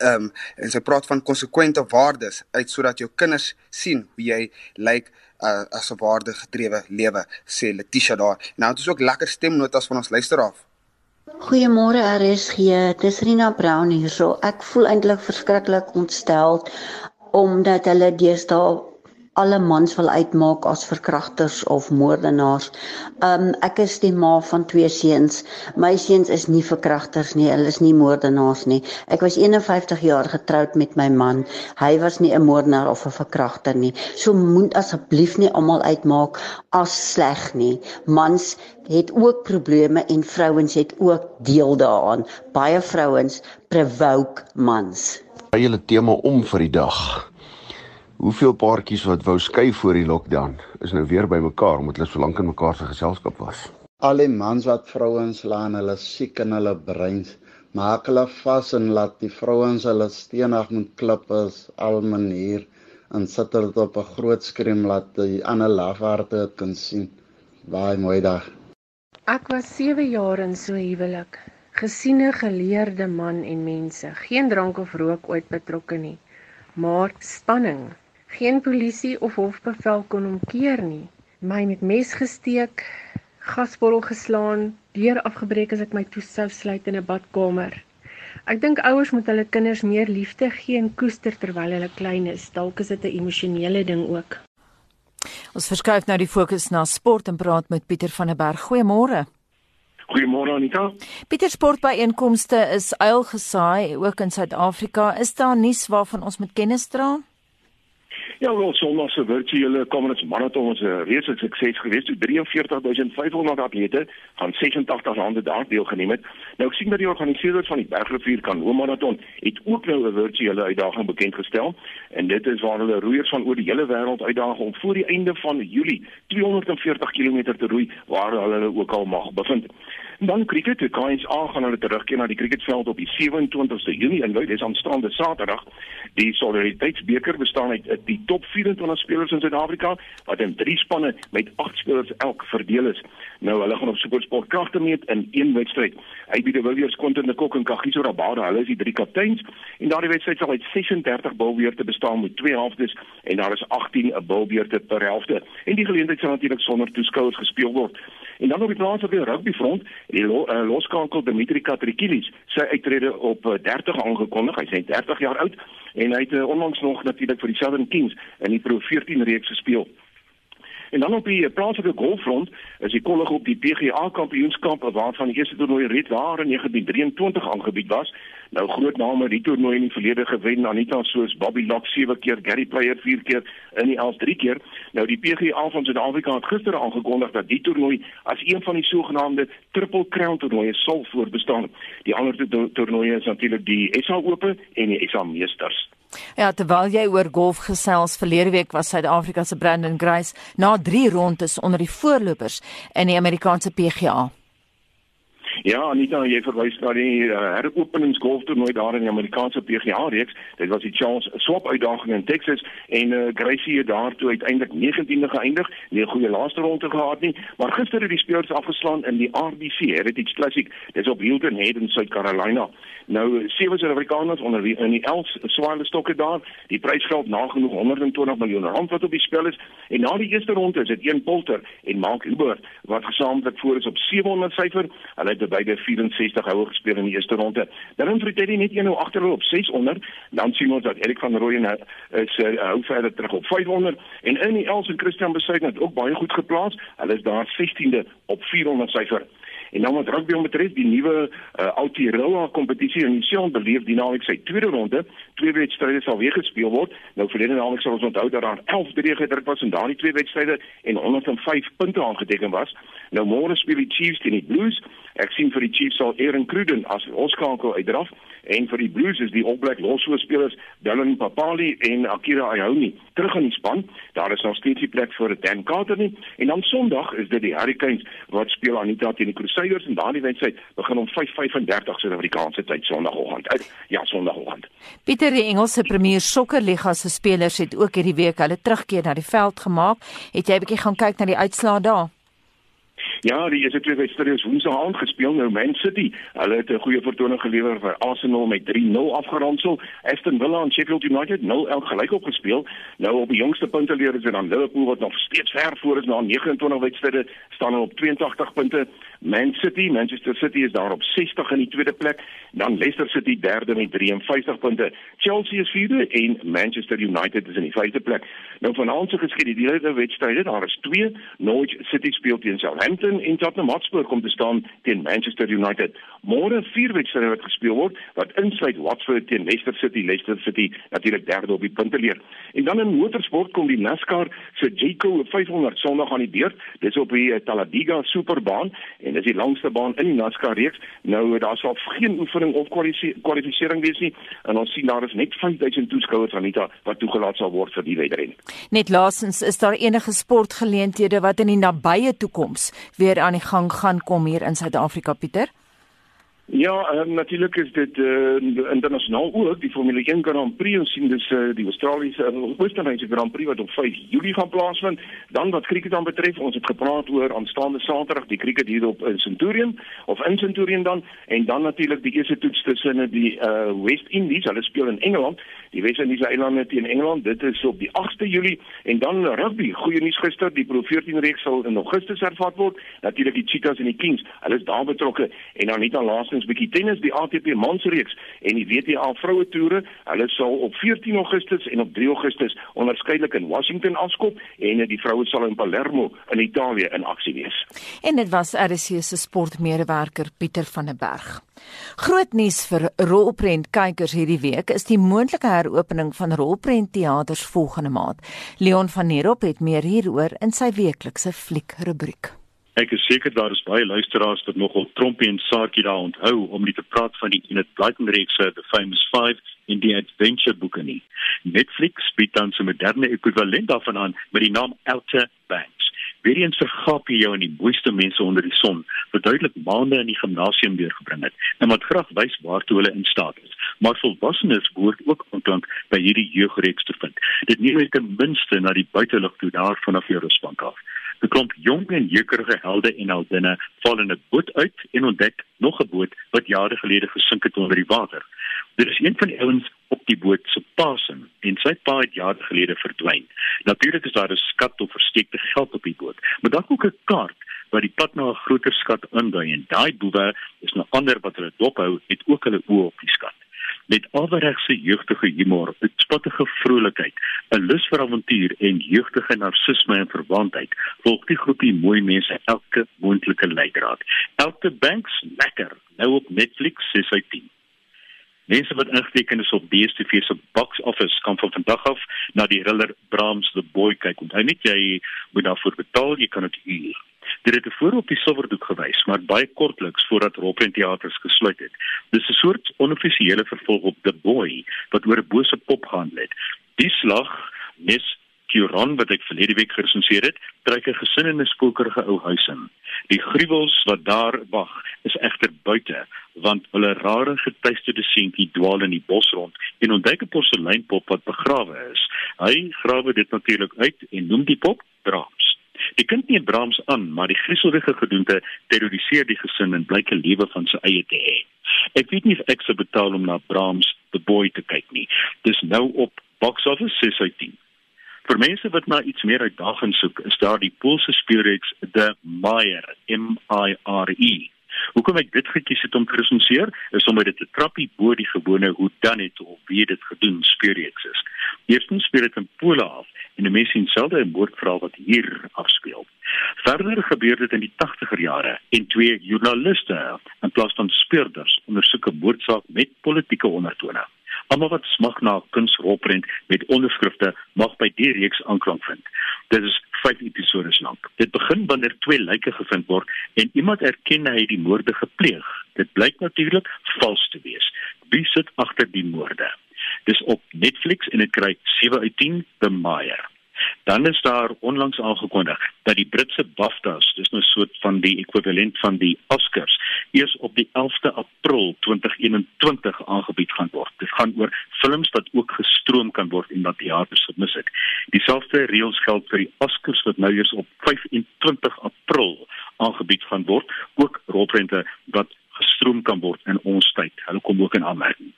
Ehm um, en sy praat van konsekwente waardes uit sodat jou kinders sien wie jy lyk uh, as 'n waardegedrewe lewe, sê Letitia daar. Nou het ons ook lekker stemnotas van ons luisteraar.
Goeiemôre RSG, dis Rina Brown hierso. Ek voel eintlik verskriklik ontstel omdat hulle deesdae alle mans wil uitmaak as verkragters of moordenaars. Um ek is die ma van twee seuns. My seuns is nie verkragters nie, hulle is nie moordenaars nie. Ek was 51 jaar getroud met my man. Hy was nie 'n moordenaar of 'n verkragter nie. So moet asseblief nie almal uitmaak as sleg nie. Mans het ook probleme en vrouens het ook deel daaraan. Baie vrouens provoke mans.
Hy hele tema om vir die dag. Hoeveel paartjies wat wou skei voor die lockdown is nou weer bymekaar omdat hulle so lank in mekaar se geselskap was.
Al die mans wat vrouens laan, hulle siek in hulle breins, maak hulle vas en laat die vrouens hulle steenig met klippe al manier en sit dit op 'n groot skerm laat die ander lafaarde dit kan sien. Baie mooi dag.
Ek was 7 jaar in so huwelik. Gesiene geleerde man en mense, geen drank of rook ooit betrokke nie, maar spanning Geen polisie of hofbevel kon hom keer nie. My met mes gesteek, gasbottel geslaan, deur afgebreek as ek my toesou sluit in 'n badkamer. Ek dink ouers moet hulle kinders meer liefde gee en koester terwyl hulle klein is. Dalk is dit 'n emosionele ding ook.
Ons verskuif nou die fokus na sport en praat met Pieter van der Berg. Goeiemôre.
Goeiemôre Anita.
Pieter sportbyeenkomste is uilgesaai ook in Suid-Afrika. Is daar nuus waarvan ons moet kennis dra?
Ja, wel Sondag se virtuele Commonwealth Marathon was 'n reuse sukses geweest. So 43500 atlete van 86 lande daar deelgeneem het. Nou ek sien dat die organiseerders van die Bergrivier Kanoe Marathon het ook nou 'n virtuele uitdaging bekend gestel en dit is waar hulle roeiers van oor die hele wêreld uitdaag om voor die einde van Julie 240 km te roei waar hulle ook al mag bevind. En dan cricket, die KNSA gaan hulle terugkeer na die cricketveld op die 27ste Junie in Louis, dis aanstaande Saterdag. Die Solidariteitsbeker bestaan uit die top 24 spelers in Suid-Afrika wat in drie spanne met 8 spelers elk verdeel is. Nou hulle gaan op SuperSport kragte meet in een wedstryd. Hy de Villiers, Quentin de Kock en Kagiso Rabada, hulle is die drie kapteins en daardie wedstryd sal uit 36 bilbeurte bestaan met twee helftes en daar is 18 bilbeurte per helfte. En die geleentheid sal natuurlik sonder toeskouers gespeel word. En dan op die plaaslike rugbyfront, die lo, uh, loskankel Dimitri Katrikilis, sy uittrede op uh, 30 aangekondig. Hy is 30 jaar oud en hy het uh, onlangs nog natuurlik vir die Southern Kings in die Pro 14 reeks gespeel. En dan op die plaaslike golffront is die kollig op die PGA kampioenskap waarvan die eerste toernooi reeds daar in 1923 aangebied was. Nou groot name die toernooi in die verlede gewen Anita soos Bobby Lock 7 keer, Gary Player 4 keer, in die Els 3 keer. Nou die PGA van Suid-Afrika het gister aangekondig dat die toernooi as een van die sogenaamde Triple Crown toernooie sal voortbestaan. Die ander toernooie is natuurlik die SA Ope en die SA Meesters.
Ja, terwyl jy oor golf gesels verlede week was Suid-Afrika se Brandon Grace na 3 rondes onder die voorlopers in die Amerikaanse PGA.
Ja, Anita, jy verwys na die uh, heropeningsgolftoernooi daar in die Amerikaanse PGA reeks. Dit was die Charles Swap uitdaging in Texas en uh, Gracie het daartoe uiteindelik 19de geëindig. Nie 'n goeie laaste ronde gehad nie, maar gister het die spelers afgeslaan in die RBC Heritage Classic. Dit is op Hilton Head in South Carolina. Nou sewe Suid-Afrikaners onder wie in die 11 swaarle stokke daar. Die prysgeld nagenoeg 120 miljoen rand wat op die spel is. En na die eerste ronde is dit een Polter en Mark Huber wat gesamentlik voor is op 700 syfer. Hulle het beide 64 houe gespeel in die eerste ronde. Het Freddy net 1-0 agterloop op 600. Dan sien ons dat Erik van Rooyen uh, is uh, hou verder terug op 500 en die Els en Christian Besuit het ook baie goed geplaas. Hulle is daar 16de op 400 syfer. En dan wat rugby betref, die nuwe uh, Aotearoa kompetisie in Nieu-Seeland beleef dinamies sy tweede ronde. Twee wedstryde sal weer gespeel word. Nou verlede naweek sal ons onthou dat daar 11 drie gedruk was in daardie twee wedstryde en 105 punte aangeteken was. Nou môre speel die Chiefs teen die Blues. Ek sien vir die Chiefs sal Aaron Cruden as oskakel uitdraf en vir die Blues is die All Black losse spelers Dylan Papali en Akira Ayoni terug in die span. Daar is nog steeds nie plek vir Dan Carter nie. En dan Sondag is dit die Hurricanes wat speel Anita teen die Crusaders en daardie wedstryd begin om 5:35 Suid-Afrikaanse tyd Sondagoggend. Ja, Sondagoggend.
Pieter die Engelse Premier Sokkerliga se spelers het ook hierdie week hulle terugkeer na die veld gemaak. Het jy 'n bietjie gaan kyk na die uitslae daar?
Ja, die eerste twee wedstryde is Woensdag aand gespeel nou Man City. Hulle het 'n goeie vertoning gelewer vir Arsenal met 3-0 afgeronsel. Aston Villa en Sheffield United 0-0 gelyk op gespeel. Nou op die jongste punte leer is dit dan Liverpool wat nog steeds ver voor is na 29 wedstryde, staan op 82 punte. Man City, Manchester City is daar op 60 in die tweede plek, dan Leicester City derde met 53 punte. Chelsea is vierde en Manchester United is in die vyfde plek. Nou vanaand se geskied die hele wedstryde, daar is 2. Norwich City speel teen Southampton en Tottenham Hotspur kom te staan teen Manchester United. Môre vier wedstryde wat gespeel word wat insluit Watford teen Leicester City, Leicester City natuurlik derde op die punteleer. En dan in motorsport kom die NASCAR se Jayco 500 Sondag aan die beurt. Dis op die Talladega Superbaan en dis die langste baan in die NASCAR reeks. Nou daar sal geen oefening of kwalifisering wees nie en ons sien daar is net 5000 toeskouers Anita wat toegelaat sal word vir die wedren.
Net laasens is daar enige sportgeleenthede wat in die nabye toekoms weer aan die gang gaan kom hier in Suid-Afrika Pieter?
Ja, um, natuurlik is dit uh, internasionaal ook die Formule 1 Grand Prix ons sien dis uh, die Australiese uh, Oostenrykse Grand Prix wat op 5 Julie gaan plaasvind. Dan wat krieket dan betref, ons het gepraat oor aanstaande Saterdag die krieket hier op in Centurion of in Centurion dan en dan natuurlik die eerste toets tussen die uh, West Indies, hulle speel in Engeland, die West Indiese eilande teen Engeland. Dit is op die 8de Julie en dan rugby. Goeie nuus gister, die Pro 14 reeks sal in Augustus hervat word. Natuurlik die Cheetahs en die Kings, hulle is daar betrokke en dan nie dan laastens ons bietjie tennis die ATP mansreeks en die WTA vroue toere. Hulle sal op 14 Augustus en op 3 Augustus onderskeidelik in Washington afskop en die vroue sal in Palermo in Italië in aksie wees.
En dit was RC se sportmedewerker Pieter van der Berg. Groot nuus vir rolprent kykers hierdie week is die moontlike heropening van rolprent teaters volgende maand. Leon van Nerop het meer hieroor in sy weeklikse fliek rubriek.
Ek is seker daar is baie luisteraars wat nogal Trompie en Saakie daar onthou om nie te praat van die Enid Blyton reeks The Famous 5 en die Adventure boeke nie. Netflix bied dan 'n moderne ekwivalent daarvan aan met die naam Outer Banks. Weer eens vergaap jy jou in die mooiste mense onder die son wat duidelik maande in die gimnasium deurgebring het en wat graag wys waartoe hulle in staat is. Maar volwassenes behoort ook ontvang by hierdie jeugreeks te vind. Dit neem net ten minste na die buitelug toe daar vanaf Eurosbank af. 'n klomp jong en jeukerige helde en heldinne val in 'n boot uit en ontdek nog 'n boot wat jare gelede gesink het onder die water. Dit is een van die ouens op die boot se pasing en sy pa het jare gelede verdwyn. Natuurlik is daar 'n skat of versteekte geld op die boot, maar daar ook 'n kaart wat die pad na 'n groter skat indui en daai boewe is nou ander wat hulle dophou het ook hulle oë op die skat met averegse jeugtige humor, uitspattige vrolikheid, 'n lus vir avontuur en jeugtige narcisme en verwantheid, volg die groepie mooi mense elke moontlike leidraad. Elke banks lekker, nou op Netflix 6 uit 10. Mense wat ingeteken is op DStv se box office kan van vandag af na die thriller Brahms the Boy kyk. Onthou net jy moet daarvoor betaal, jy kan dit huur. Dit het tevore op die silwerdoek gewys, maar baie kortliks voordat Rockland Theaters gesluit het. Dis 'n soort onoffisiële vervolg op The Boy wat oor 'n bose pop gehandel het. Die slag nes Kiron wat ek verlede week geresenseer het, trek 'n gesin in 'n spokerige ou huis in. Die gruwels wat daar wag, is egter buite, want hulle rare getuisterde seentjie dwaal in die bos rond en ontdek 'n porseleinpop wat begrawe is. Hy grawe dit natuurlik uit en noem die pop Brahms. Die kind neem Brahms aan, maar die grieselrige gedoente terroriseer die gesin en blyk 'n lewe van sy eie te hê. Ek weet nie of ek sou betaal om na Brahms The Boy te kyk nie. Dis nou op Box Office 6 uit 10. Vir mense wat na iets meer uitdagend soek, is daar die Poolse speurreeks The Meyer, M I R E. Hoekom ek dit gekies het om te resenseer, is omdat dit 'n trappie bo die gewone hoe dan het of wie dit gedoen speurreeks is. Eerstens speel dit in Pole af en 'n mens sien selde 'n moordverhaal wat hier afspeel. Verder gebeur dit in die 80er jare en twee joernaliste in plaas van speurders ondersoek 'n moordsaak met politieke ondertone. Almal wat smag na kunsrolprent met onderskrifte mag by die reeks aanklank vind. Dit is 5 episode lank. Dit begin wanneer twee lyke gevind word en iemand erken hy die moorde gepleeg. Dit blyk natuurlik vals te wees. Wie sit agter die moorde? Dis op Netflix en dit kry 7 uit 10 by Meyer. Dan is daar onlangs aangekondig dat die Britse BAFTAs, dis nou soort van die ekwivalent van die Oscars, eers op die 11de April 2021 aangebied gaan word. Dit gaan oor films wat ook gestroom kan word en wat teaters gemis het. Dieselfde reëls geld vir die Oscars wat nou eers op 25 April aangebied gaan word, ook rolprente wat gestroom kan word in ons tyd. Hulle kom ook in aanmerking.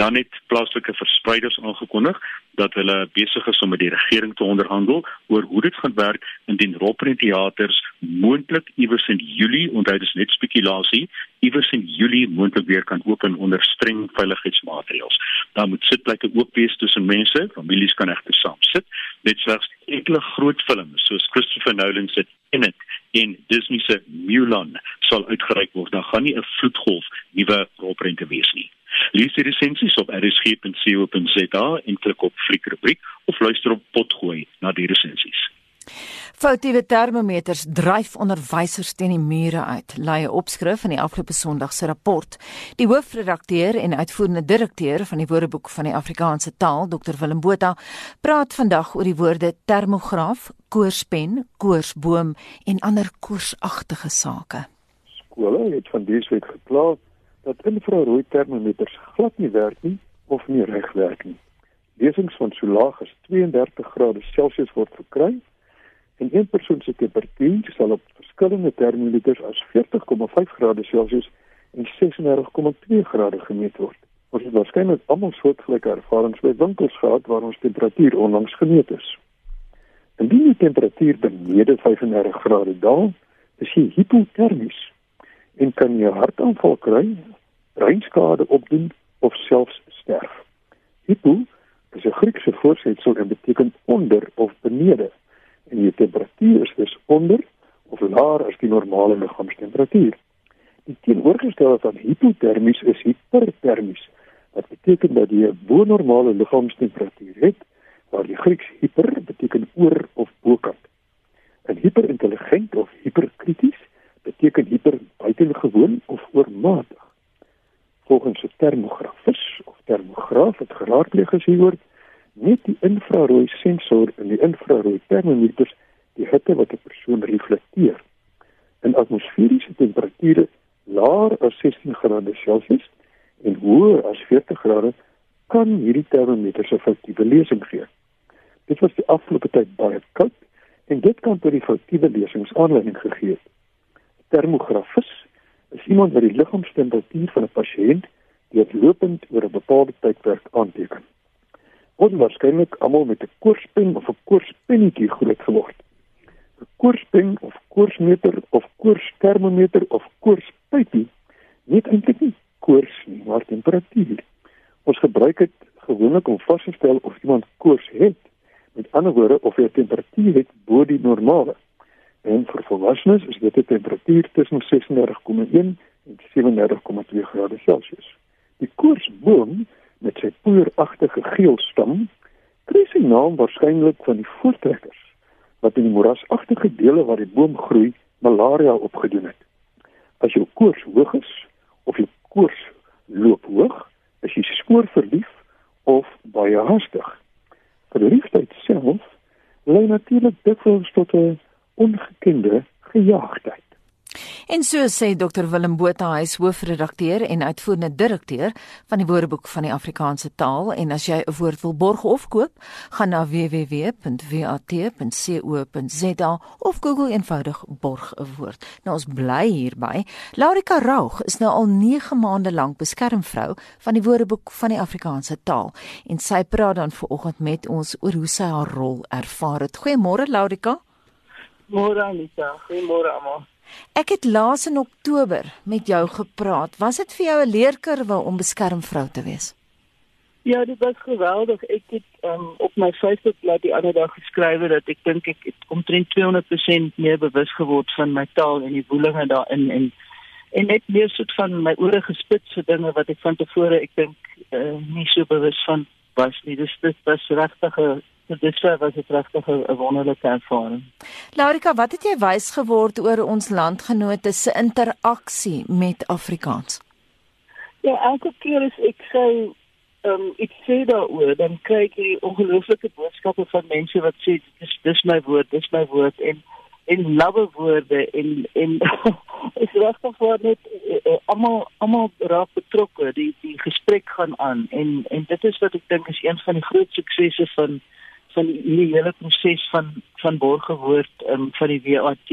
Dan het plaaslike verspreiders aangekondig dat hulle besig is om met die regering te onderhandel oor hoe dit gaan werk indien Rockprint teaters moontlik iewers in Julie, onthou dis net spekulasie, iewers in Julie moontlik weer kan open onder streng veiligheidsmaatreëls. Daar moet sitplekke oop wees tussen mense, families kan egter saam sit. Net slegs enkele groot films soos Christopher Nolan se Tenet en Disney se Mulan sal uitgereik word. Daar gaan nie 'n vloedgolf nuwe rolprente wees nie. Lees die resensies op rsg.co.za en klik op fliekrubriek of luister op potgooi na die resensies.
Foutiewe termometers dryf onderwysers teen die mure uit, lei 'n opskrif in die afgelope Sondag se rapport. Die hoofredakteur en uitvoerende direkteur van die Woordeboek van die Afrikaanse taal, Dr Willem Botha, praat vandag oor die woorde termograaf, koorspen, koorsboom en ander koorsagtige sake.
Skole het van diesweek geplaas dat infrarooi termometers glad nie werk nie of nie reg werk nie. Lesings van so laag as 32 grade Celsius word verkry en een persoon se temperatuur sal op verskillende termometers as 40,5 grade Celsius en 36,2 grade gemeet word. Ons het waarskynlik almal soortgelyke ervarings by winkels gehad waar ons temperatuur onlangs gemeet is. Indien die temperatuur benede 35 grade daal, is jy hipotermies en kan jy hartaanval kry, breinskade opdoen of selfs sterf. Hypo is 'n Griekse voorsetsel en beteken onder of benede en die temperatuur is dus onder of laer as die normale liggaamstemperatuur. Die teenoorgestelde van hipotermies is hipertermies wat beteken dat jy 'n bo-normale liggaamstemperatuur het waar die Grieks hyper beteken oor of bokant. En hyperintelligent of hyperkrities beteken hyper buitengewoon of oormatig. Volgens 'n termografus of termograaf wat geraadpleeg is hieroor, net die infrarooi sensor in die infrarooi termometers die hitte wat 'n persoon reflekteer. In atmosferiese temperature laer as 16 grade Celsius en hoër as 40 grade kan hierdie termometers 'n foutiewe lesing gee. Dit was die afgelope tyd baie koud en dit kan tot die foutiewe lesings aanleiding gegee het termografus is iemand wat die liggaamstemperatuur van 'n pasiënt deurlopend oor 'n bepaalde tydperk aanteken. Onwaarskynlik almal met 'n koorspen of 'n koorspenetjie groot geword. 'n Koorspen of koorsmeter of koorstermometer of koorspypie weet eintlik nie koors nie, maar temperatuur. Ons gebruik dit gewoonlik om vas te stel of iemand koors het. Met ander woorde, of hy 'n temperatuur het bo die normale. En vir volwassenes is dit 'n temperatuur tussen 36,1 en 37,2 grade Celsius. Die koorsboom met sy poeieragtige geel stam kry sy naam waarskynlik van die voortrekkers wat in die moerasagtige dele waar die boom groei malaria opgedoen het. As jou koors hoog is of jou koors loop hoog, is jy spoor verlief of baie haastig. Verliefdheid self lei natuurlik dikwels tot 'n ongekende gejaagdheid.
En so sê Dr Willem Botha, hy is hoofredakteur en uitvoerende direkteur van die Woordeboek van die Afrikaanse Taal en as jy 'n woord wil borg of koop, gaan na www.wat.co.za of Google eenvoudig borg 'n woord. Nou ons bly hierby. Laurika Raug is nou al 9 maande lank beskermvrou van die Woordeboek van die Afrikaanse Taal en sy praat dan vanoggend met ons oor hoe sy haar rol ervaar het. Goeiemôre Laurika.
Môre Anita, goeiemôre almal.
Ek het laas in Oktober met jou gepraat. Was dit vir jou 'n leerkurwe om beskermvrou te wees?
Ja, dit was geweldig. Ek het um, op my Facebookblad die ander dag geskryf dat ek dink ek het omtrent 200% meer bewus geword van my taal en die woelinge daarin en en net meer soort van my ore gespits vir dinge wat ek van tevore ek dink uh, nie so bewus van was nie. Dis dit was regtig 'n So dit was dit regtig 'n wonderlike ervaring.
Laurika, wat het jy wys geword oor ons landgenote se interaksie met Afrikaans?
Ja, elke keer as ek sou ehm um, ek sê daaroor, dan kry ek hierdie ongelooflike boodskappe van mense wat sê dis dis my woord, dis my woord en en lawwe woorde en en *laughs* is regtig voor net eh, eh, almal almal raak betrokke die die gesprek gaan aan en en dit is wat ek dink is een van die groot suksesse van van die hele proses van van borgewoord um, van die WAT.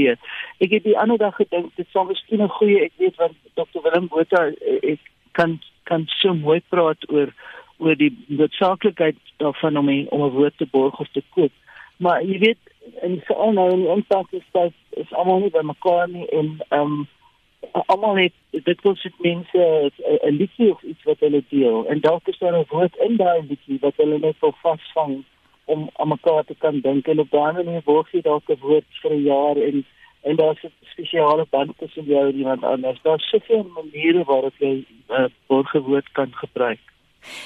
Ek het die ander dag gedink dit sou miskien 'n goeie ek weet want Dr Willem Botha eh, ek kan kan so mooi praat oor oor die noodsaaklikheid daarvan om die, om 'n woord te borg of te koop. Maar jy weet en so al nou in die impak is dat is almal nie by mekaar nie en ehm um, almal het dit wil sit mense 'n liedjie of iets wat hulle deel en dalk is daar 'n woord in daai liedjie wat hulle net wil vasvang om aan mekaar te kan dink en op daai manier word jy dalk 'n woord vir 'n jaar en en daar's 'n spesiale band tussen jou en iemand anders. Daar's soveel maniere waarop jy 'n uh, woordgewoord kan gebruik.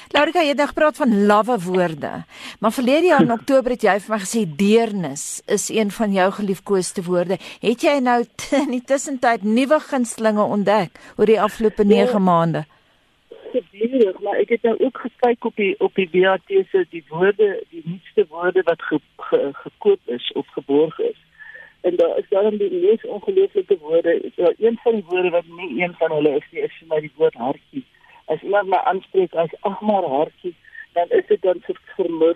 Laurika, jy het nou gepraat van lawwe woorde. Maar verlede jaar in *laughs* Oktober het jy vir my gesê deernis is een van jou geliefkoeste woorde. Het jy nou *laughs* in die tussentyd nuwe gunstlinge ontdek oor die afgelope 9 ja. maande?
Gedurig, maar ek het nou ook gekyk op die op die BAT se die woorde, die nuutste woorde wat ge, ge, gekoop is of geborg is. En daar is dan die mees ongelooflike woorde. Ja, een van die woorde wat nie een van hulle is nie, is vir my die woord hartjie. As iemand my aanspreek as ag maar hartjie, dan is dit dan vir vermoë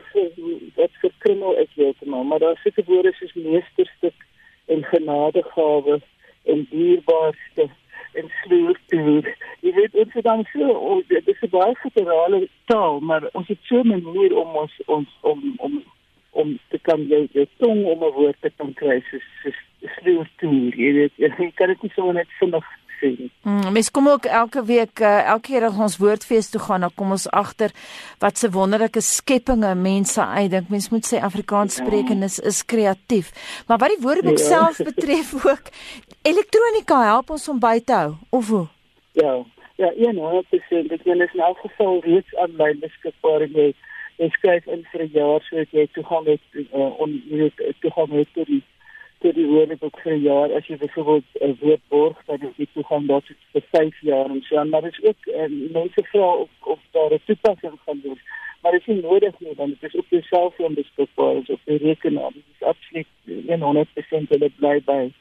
wat verkrummel is heeltemal, maar daar seker woorde soos meesterstuk en genadegawe en dierbaarste en sluurtuur. So oh, dit is 'n baie federale taal, maar ons het so 'n manier om ons ons om om om te kan jy jy tong om 'n woord te kan kry soos sluurtuur. Jy weet jy kan dit nie so net vinnig sien.
Mm, mens kom ook elke week uh, elke keer as ons woordfees toe gaan, dan kom ons agter wat se wonderlike skepinge mense uitdink. Mens moet sê Afrikaans spreek en is is kreatief. Maar wat die woordeboek ja. self betref ook, elektronika help ons om by te hou of hoe?
Ja. Ja, ja, nou, dit is dit is in elk geval reeds aanlyn beskikbaar en jy, jy skryf in vir 'n jaar sodat jy toegang het uh, on jy toegang het tot die tot die woordeboek vir 'n jaar. As jy byvoorbeeld 'n woord borg is jy toegang daartoe vir 5 jaar en so maar dit is ook uh, mense vra of of daar 'n toepassing gaan doen maar dit is nodig nie want dit is op jou selfoon beskikbaar of op jou rekenaar. Dit is absoluut 100% hulle bly by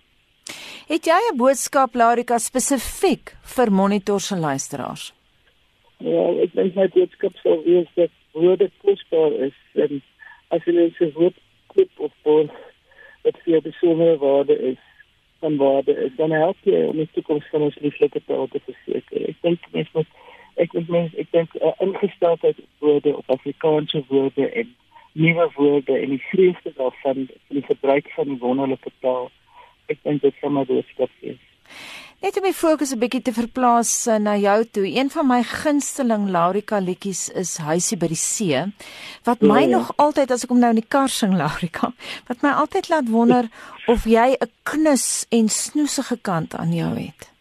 Het jy 'n boodskap Larika spesifiek vir monitors en luisteraars?
Ja, ek dink my boodskap sou wees dat woorde kosbaar is en as jy net 'n woord koop of borg wat vir jou besondere waarde is van waarde is dan help jy om die toekoms van ons lieflike taal te verseker. Ek dink mens moet ek dink mens ek dink uh, ingesteldheid op woorde op Afrikaanse woorde en nuwe woorde en die vreugde daarvan vir die gebruik van die wonderlike taal. Ek dink dit sal maar doodskap wees.
Net om my fokus 'n bietjie te verplaas uh, na jou toe. Een van my gunsteling Laurika liedjies is Huisie by die see. Wat my ja. nog altyd as ek hom nou in die kar sing *laughs* Laurika, wat my altyd laat wonder *laughs* of jy 'n knus en snoesige kant aan jou het.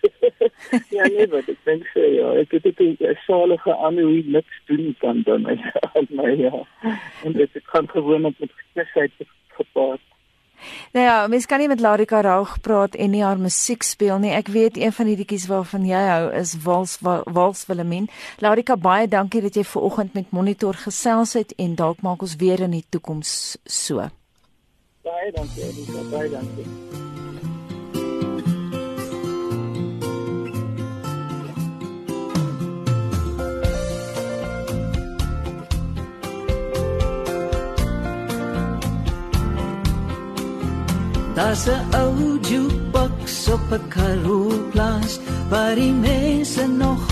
*laughs*
ja nee, wat ek dink so ja, ek het dit 'n salige aan hoe niks doen kan dan my my ja. En dit kan gewoonlik met gesig gepaard.
Nou ja, mens kan nie met Larika Raug praat en nie haar musiek speel nie. Ek weet een van die liedjies waarvan jy hou is Wals Wals Wilhelmine. Larika, baie dankie dat jy ver oggend met Monitor gesels het en dalk maak ons weer in die toekoms so.
Baie dankie, baie dankie.
Daar's 'n ou jukebox op 'n karoolplaas waar die mense nog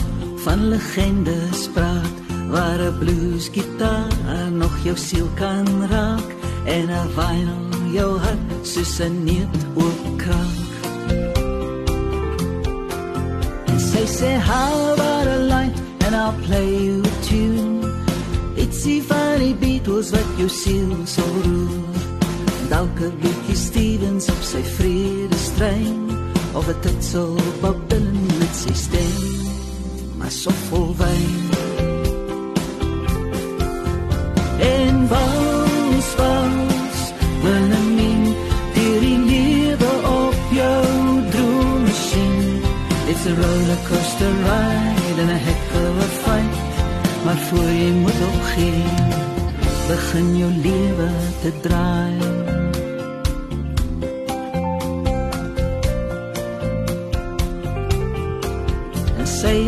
van legendes praat, waar 'n bluesgitaar nog jou siel kan raak en 'n vinyl jou hart soos 'n neet oopkraak. And say say how about a line and I'll play you a tune. It's the funny Beatles what you seal so rude dalk 'n bietjie Stevens op sy vredestrein of 'n titsel Dylan met sy stem maar so vol wyn en vals vals wanneer min die lewe op jou droommasjien it's a roller coaster ride and a heck of a fight maar voor jy moet opgee begin jou lewe te draai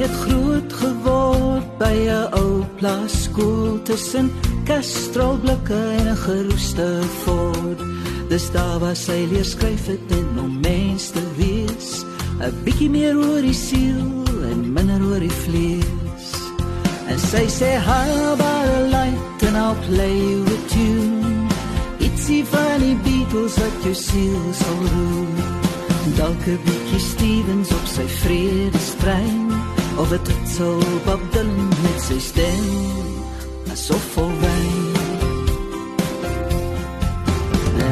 het groot geword by 'n ou plaaskool tussen kastrolblikke en 'n geroeste fort. Dis daar waar sy leer skryf het en om mens te wees, 'n bietjie meer oor die siel en minder oor die vlees. En sy sê how about a light and I'll play you a tune. It's the funny Beatles that you see so rude. Dalk 'n bietjie Stevens op sy vredestrein of dit sou Bob Dylan met sy stem vol wyn.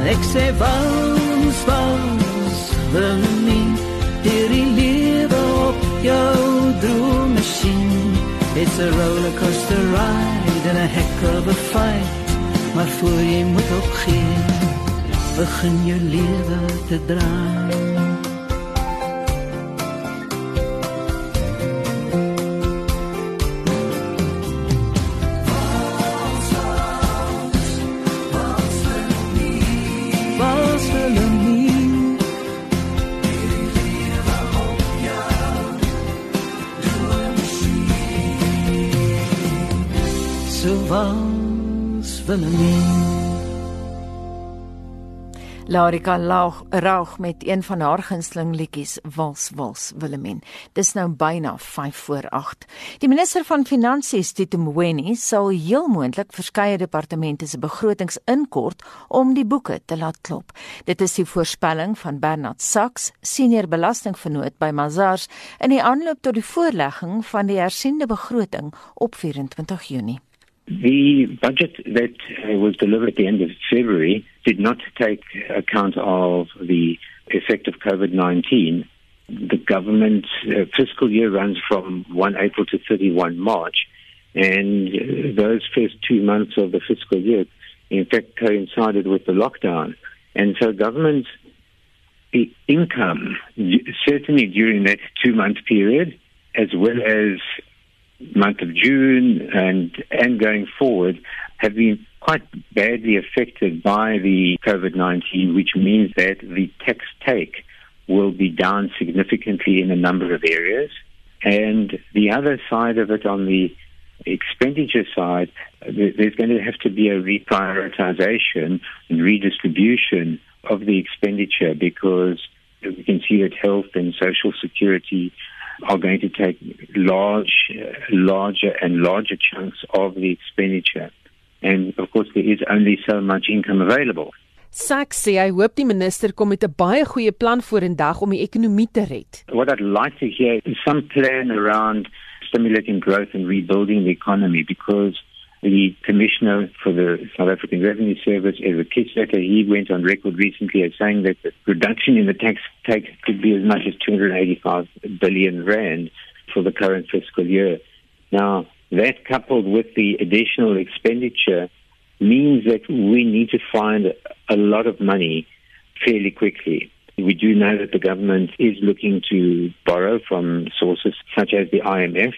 Ek sê vals, vals, wil nie die lewe op jou droommachine. It's a roller coaster ride and a heck of a fight. Maar voor jy moet opgee, begin jou lewe te draai.
Larika Laug raag met een van haar gunsteling liedjies Wals Wals Wilhelmine. Dis nou byna 5 voor 8. Die minister van Finansies, Tito Mboweni, sal heel moontlik verskeie departemente se begrotings inkort om die boeke te laat klop. Dit is die voorspelling van Bernard Sachs, senior belastingvernoot by Mazars, in die aanloop tot die voorlegging van die hersiende begroting op 24 Junie.
The budget that uh, was delivered at the end of February did not take account of the effect of COVID 19. The government uh, fiscal year runs from 1 April to 31 March, and uh, those first two months of the fiscal year, in fact, coincided with the lockdown. And so, government income, certainly during that two month period, as well as month of June and and going forward have been quite badly affected by the COVID-19, which means that the tax take will be down significantly in a number of areas. And the other side of it on the expenditure side, there's going to have to be a reprioritization and redistribution of the expenditure because we can see that health and social security are going to take large, larger and larger chunks of the expenditure. And of course, there is only so much income available.
Saks sê hy hoop die minister kom met 'n baie goeie plan vorendag om die ekonomie te red.
What I'd like to hear is some plan around stimulating growth and rebuilding the economy because the commissioner for the South African Revenue Service, Edward Kitzletter, he went on record recently as saying that the reduction in the tax take could be as much as 285 billion rand for the current fiscal year. Now, that coupled with the additional expenditure means that we need to find a lot of money fairly quickly. We do know that the government is looking to borrow from sources such as the IMF,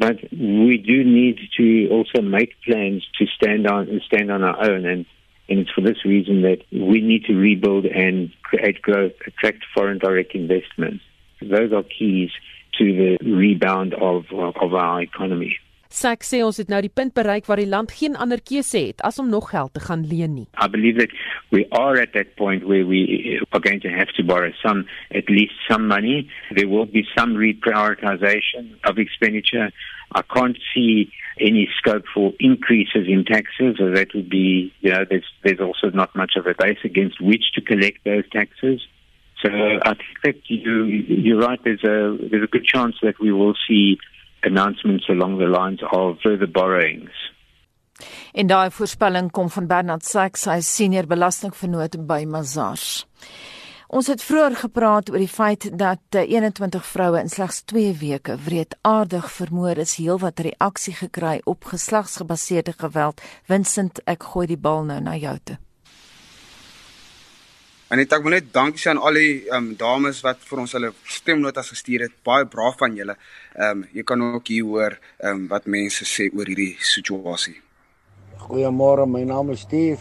but we do need to also make plans to stand on stand on our own and and it's for this reason that we need to rebuild and create growth, attract foreign direct investments. Those are keys to the rebound of of our economy.
Sak sê ons het nou die punt bereik waar die land geen ander keuse het as om nog geld te gaan leen nie.
I believe that we are at that point where we are going to have to borrow some at least some money. There will be some reprioritization of expenditure. I can't see any scope for increases in taxes, so that would be, you know, there's, there's also not much of a base against which to collect those taxes. So I think that you, you're right, there's a, there's a good chance that we will see announcements along the lines of further borrowings.
En daai voorspelling kom van Bernard Sachs, hy senior belastingvernoot by Mazars. Ons het vroeër gepraat oor die feit dat 21 eh, vroue in slegs 2 weke wreedaardig vermoor is, heelwat reaksie gekry op geslagsgebaseerde geweld. Vincent, ek gooi die bal nou na jou toe.
En ek wil net dankie sê aan al die um, dames wat vir ons hulle stemnotas gestuur het. Baie braaf van julle. Ehm um, jy kan ook hier hoor ehm um, wat mense sê oor hierdie situasie.
Goeiemôre, my naam is Steve.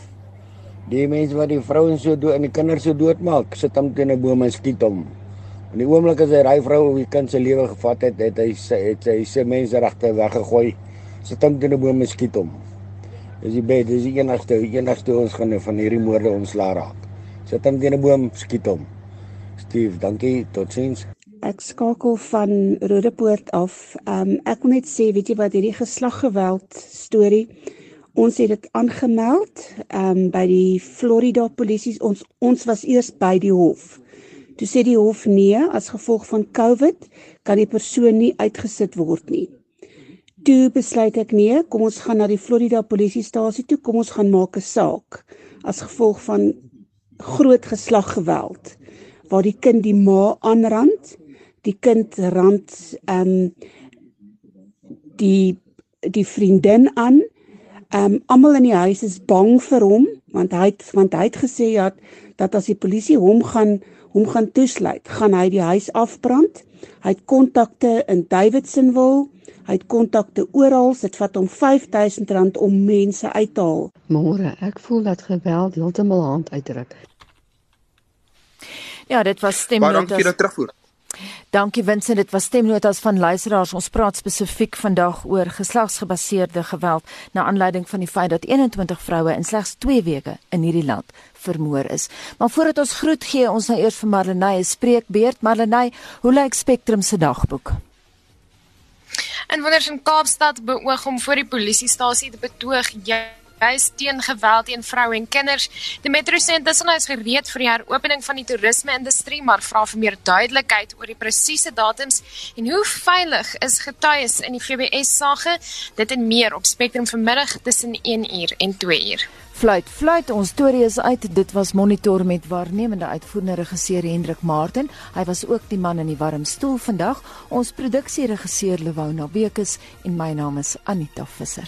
Die mense wat die vrouens so dood en die kinders so doodmaak, sit hom teen 'n boom en skiet hom. In die oomblik as hy daai vrou of die kind se lewe gevat het, het hy sê het hy se mense regte weggegooi. Sit hom teen 'n boom en skiet hom. Dis die bed, dis die enigste enigste ons gaan van hierdie moorde ontslaa raak. Sit hom teen 'n boom, skiet hom. Steve, dankie. Totsiens.
Ek skakel van Rodepoort af. Um, ek wil net sê, weet jy wat hierdie geslaggeweld storie Ons het dit aangemeld um, by die Florida polisie. Ons ons was eers by die hof. Toe sê die hof nee, as gevolg van COVID kan die persoon nie uitgesit word nie. Toe besluit ek nee, kom ons gaan na die Florida polisiestasie toe, kom ons gaan maak 'n saak as gevolg van groot geslaggeweld waar die kind die ma aanrand, die kind rand ehm um, die die vriendin aan Ehm um, almal in die huis is bang vir hom want hy het want hy het gesê ja dat as die polisie hom gaan hom gaan toesluit, gaan hy die huis afbrand. Hy het kontakte in Davidsonville. Hy het kontakte oral. Dit vat hom R5000 om mense uit te haal.
Môre, ek voel dat geweld heeltemal hand uitdruk.
Ja, dit was stemnotas.
Baie dankie die terugvoer.
Dankie Vincent, dit was stemnotas van luisteraars. Ons praat spesifiek vandag oor geslagsgebaseerde geweld na aanleiding van die feit dat 21 vroue in slegs 2 weke in hierdie land vermoor is. Maar voordat ons groet gee, ons nou eers vir Marlenae spreekbeurt. Marlenae, hoe lyk Spectrum se dagboek?
En wanneer in Kaapstad beoog om voor die polisiestasie te betoog, jy juis teen geweld teen vroue en kinders. Die Metro Sentrum is nou gereed vir die heropening van die toerisme-industrie, maar vra vir meer duidelikheid oor die presiese datums en hoe veilig is getuies in die FBS sage. Dit en meer op Spectrum vanmiddag tussen 1 uur en 2 uur.
Fluit, fluit, ons storie is uit. Dit was monitor met waarnemende uitvoerende regisseur Hendrik Martin. Hy was ook die man in die warm stoel vandag. Ons produksieregisseur Lewona Bekes en my naam is Anita Visser.